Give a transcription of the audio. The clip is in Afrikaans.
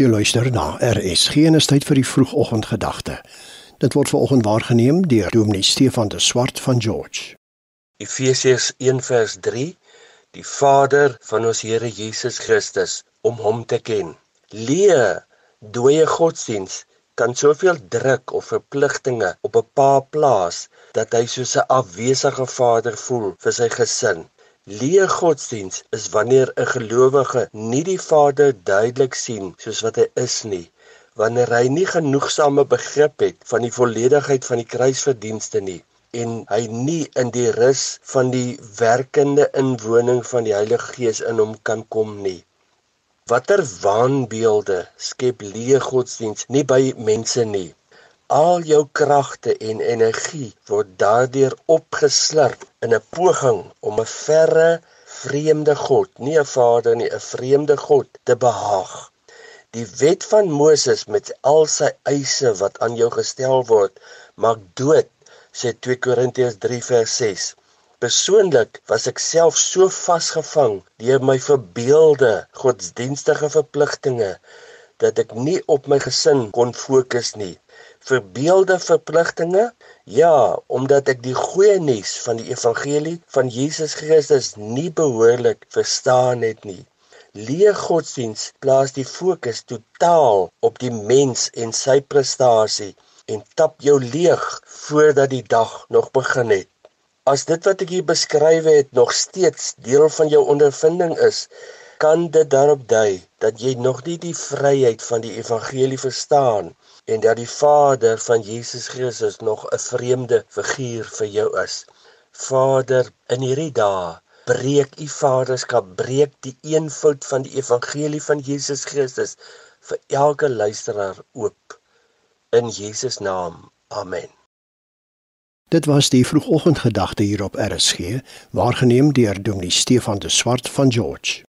Jy luister na RSG en is tyd vir die vroegoggendgedagte. Dit word veraloggend waargeneem deur Dominee Stefan de Swart van George. Efesiërs 1:3 Die Vader van ons Here Jesus Christus om hom te ken. Leë dooie godsdiens kan soveel druk of verpligtinge op 'n pa plaas dat hy soos 'n afwesige vader voel vir sy gesin. Leë godsdiens is wanneer 'n gelowige nie die Vader duidelik sien soos wat hy is nie, wanneer hy nie genoegsame begrip het van die volledigheid van die kruisverdienste nie en hy nie in die rus van die werkende inwoning van die Heilige Gees in hom kan kom nie. Watter waanbeelde skep leë godsdiens nie by mense nie. Al jou kragte en energie word daardeur opgeslurp in 'n poging om 'n verre vreemde God, nie 'n Vader nie, 'n vreemde God te behaag. Die wet van Moses met al sy eise wat aan jou gestel word, maak dood, sê 2 Korintiërs 3 vers 6. Persoonlik was ek self so vasgevang deur my verbeelde godsdienstige verpligtinge dat ek nie op my gesin kon fokus nie verbeelde verpligtinge? Ja, omdat ek die goeie nuus van die evangelie van Jesus Christus nie behoorlik verstaan het nie. Leë godsdiens plaas die fokus totaal op die mens en sy prestasie en tap jou leeg voordat die dag nog begin het. As dit wat ek hier beskryf het nog steeds deel van jou ondervinding is, kan dit daarop dui dat jy nog nie die vryheid van die evangelie verstaan en dat die Vader van Jesus Christus nog 'n vreemde figuur vir jou is. Vader, in hierdie dae breek u vaderskap, breek die eenvoud van die evangelie van Jesus Christus vir elke luisteraar oop. In Jesus naam. Amen. Dit was die vroegoggendgedagte hier op RSG, waargeneem deur Dominee Stefan de Swart van George.